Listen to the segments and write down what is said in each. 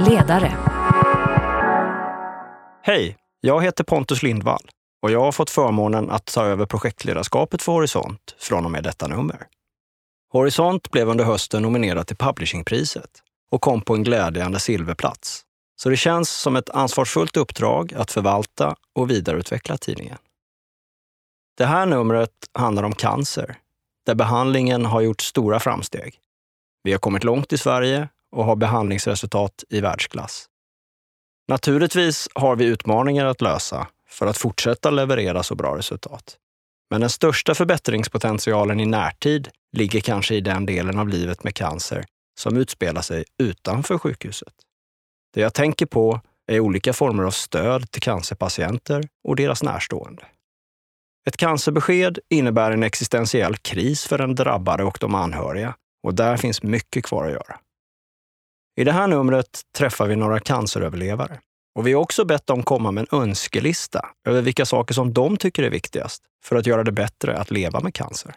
Ledare. Hej, jag heter Pontus Lindvall och jag har fått förmånen att ta över projektledarskapet för Horisont från och med detta nummer. Horisont blev under hösten nominerad till Publishingpriset och kom på en glädjande silverplats. Så det känns som ett ansvarsfullt uppdrag att förvalta och vidareutveckla tidningen. Det här numret handlar om cancer, där behandlingen har gjort stora framsteg. Vi har kommit långt i Sverige och har behandlingsresultat i världsklass. Naturligtvis har vi utmaningar att lösa för att fortsätta leverera så bra resultat. Men den största förbättringspotentialen i närtid ligger kanske i den delen av livet med cancer som utspelar sig utanför sjukhuset. Det jag tänker på är olika former av stöd till cancerpatienter och deras närstående. Ett cancerbesked innebär en existentiell kris för den drabbade och de anhöriga och där finns mycket kvar att göra. I det här numret träffar vi några canceröverlevare. Och vi har också bett dem komma med en önskelista över vilka saker som de tycker är viktigast för att göra det bättre att leva med cancer.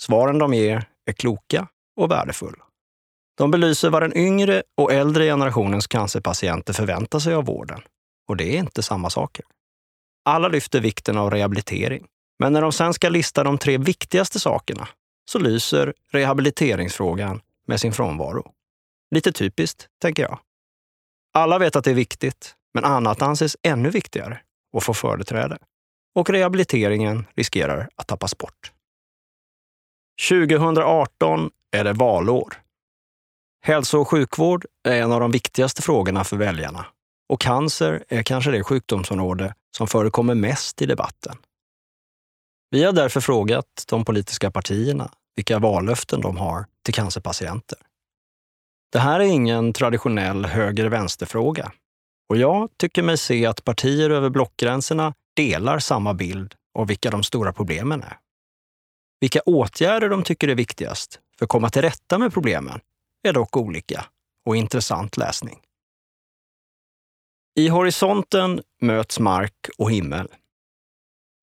Svaren de ger är kloka och värdefulla. De belyser vad den yngre och äldre generationens cancerpatienter förväntar sig av vården. Och det är inte samma saker. Alla lyfter vikten av rehabilitering. Men när de sen ska lista de tre viktigaste sakerna så lyser rehabiliteringsfrågan med sin frånvaro. Lite typiskt, tänker jag. Alla vet att det är viktigt, men annat anses ännu viktigare och får företräde. Och rehabiliteringen riskerar att tappas bort. 2018 är det valår. Hälso och sjukvård är en av de viktigaste frågorna för väljarna och cancer är kanske det sjukdomsområde som förekommer mest i debatten. Vi har därför frågat de politiska partierna vilka vallöften de har till cancerpatienter. Det här är ingen traditionell höger-vänster-fråga. Och jag tycker mig se att partier över blockgränserna delar samma bild av vilka de stora problemen är. Vilka åtgärder de tycker är viktigast för att komma till rätta med problemen är dock olika och intressant läsning. I horisonten möts mark och himmel.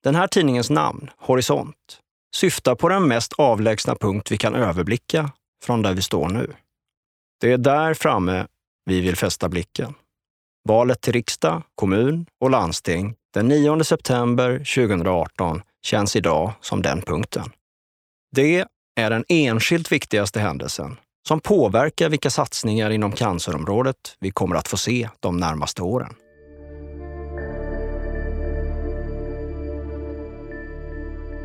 Den här tidningens namn, Horisont, syftar på den mest avlägsna punkt vi kan överblicka från där vi står nu. Det är där framme vi vill fästa blicken. Valet till riksdag, kommun och landsting den 9 september 2018 känns idag som den punkten. Det är den enskilt viktigaste händelsen som påverkar vilka satsningar inom cancerområdet vi kommer att få se de närmaste åren.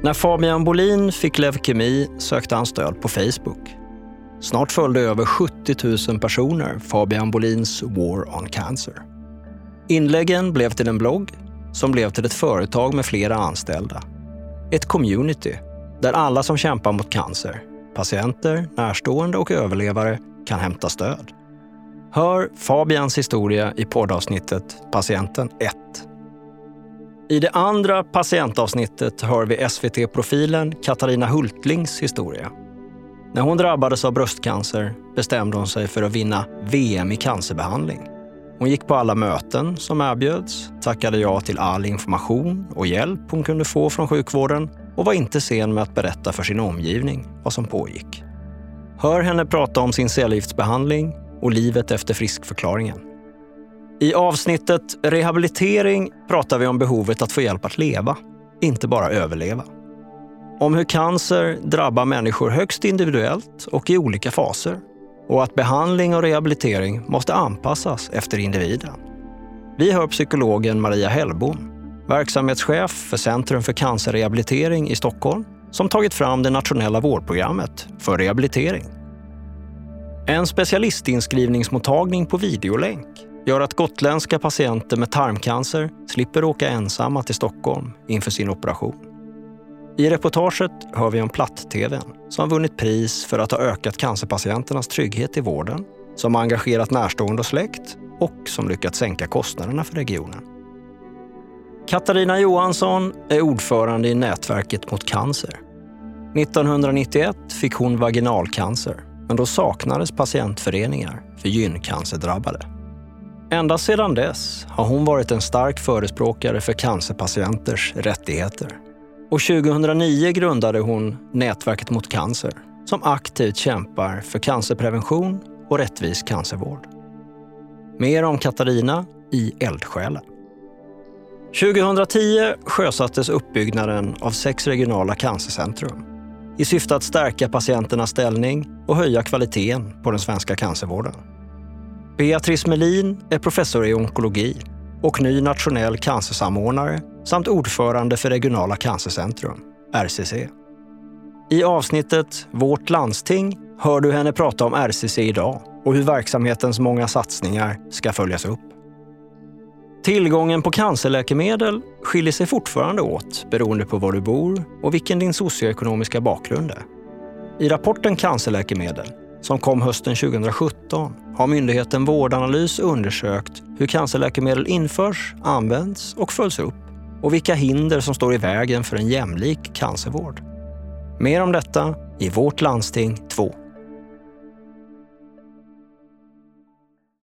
När Fabian Bolin fick leukemi sökte han stöd på Facebook. Snart följde över 70 000 personer Fabian Bolins War on Cancer. Inläggen blev till en blogg som blev till ett företag med flera anställda. Ett community där alla som kämpar mot cancer, patienter, närstående och överlevare kan hämta stöd. Hör Fabians historia i poddavsnittet Patienten 1. I det andra patientavsnittet hör vi SVT-profilen Katarina Hultlings historia. När hon drabbades av bröstcancer bestämde hon sig för att vinna VM i cancerbehandling. Hon gick på alla möten som erbjöds, tackade ja till all information och hjälp hon kunde få från sjukvården och var inte sen med att berätta för sin omgivning vad som pågick. Hör henne prata om sin cellgiftsbehandling och livet efter friskförklaringen. I avsnittet Rehabilitering pratar vi om behovet att få hjälp att leva, inte bara överleva. Om hur cancer drabbar människor högst individuellt och i olika faser. Och att behandling och rehabilitering måste anpassas efter individen. Vi hör psykologen Maria Hellbom, verksamhetschef för Centrum för cancerrehabilitering i Stockholm, som tagit fram det nationella vårdprogrammet för rehabilitering. En specialistinskrivningsmottagning på videolänk gör att gotländska patienter med tarmcancer slipper åka ensamma till Stockholm inför sin operation. I reportaget hör vi om Platt-TVn som vunnit pris för att ha ökat cancerpatienternas trygghet i vården, som engagerat närstående och släkt och som lyckats sänka kostnaderna för regionen. Katarina Johansson är ordförande i Nätverket mot cancer. 1991 fick hon vaginalcancer, men då saknades patientföreningar för gyncancerdrabbade. Ända sedan dess har hon varit en stark förespråkare för cancerpatienters rättigheter. Och 2009 grundade hon Nätverket mot cancer som aktivt kämpar för cancerprevention och rättvis cancervård. Mer om Katarina i Eldsjälen. 2010 sjösattes uppbyggnaden av sex regionala cancercentrum i syfte att stärka patienternas ställning och höja kvaliteten på den svenska cancervården. Beatrice Melin är professor i onkologi och ny nationell cancersamordnare samt ordförande för regionala cancercentrum, RCC. I avsnittet Vårt landsting hör du henne prata om RCC idag och hur verksamhetens många satsningar ska följas upp. Tillgången på cancerläkemedel skiljer sig fortfarande åt beroende på var du bor och vilken din socioekonomiska bakgrund är. I rapporten Cancerläkemedel, som kom hösten 2017, har myndigheten Vårdanalys undersökt hur cancerläkemedel införs, används och följs upp och vilka hinder som står i vägen för en jämlik cancervård. Mer om detta i Vårt landsting 2.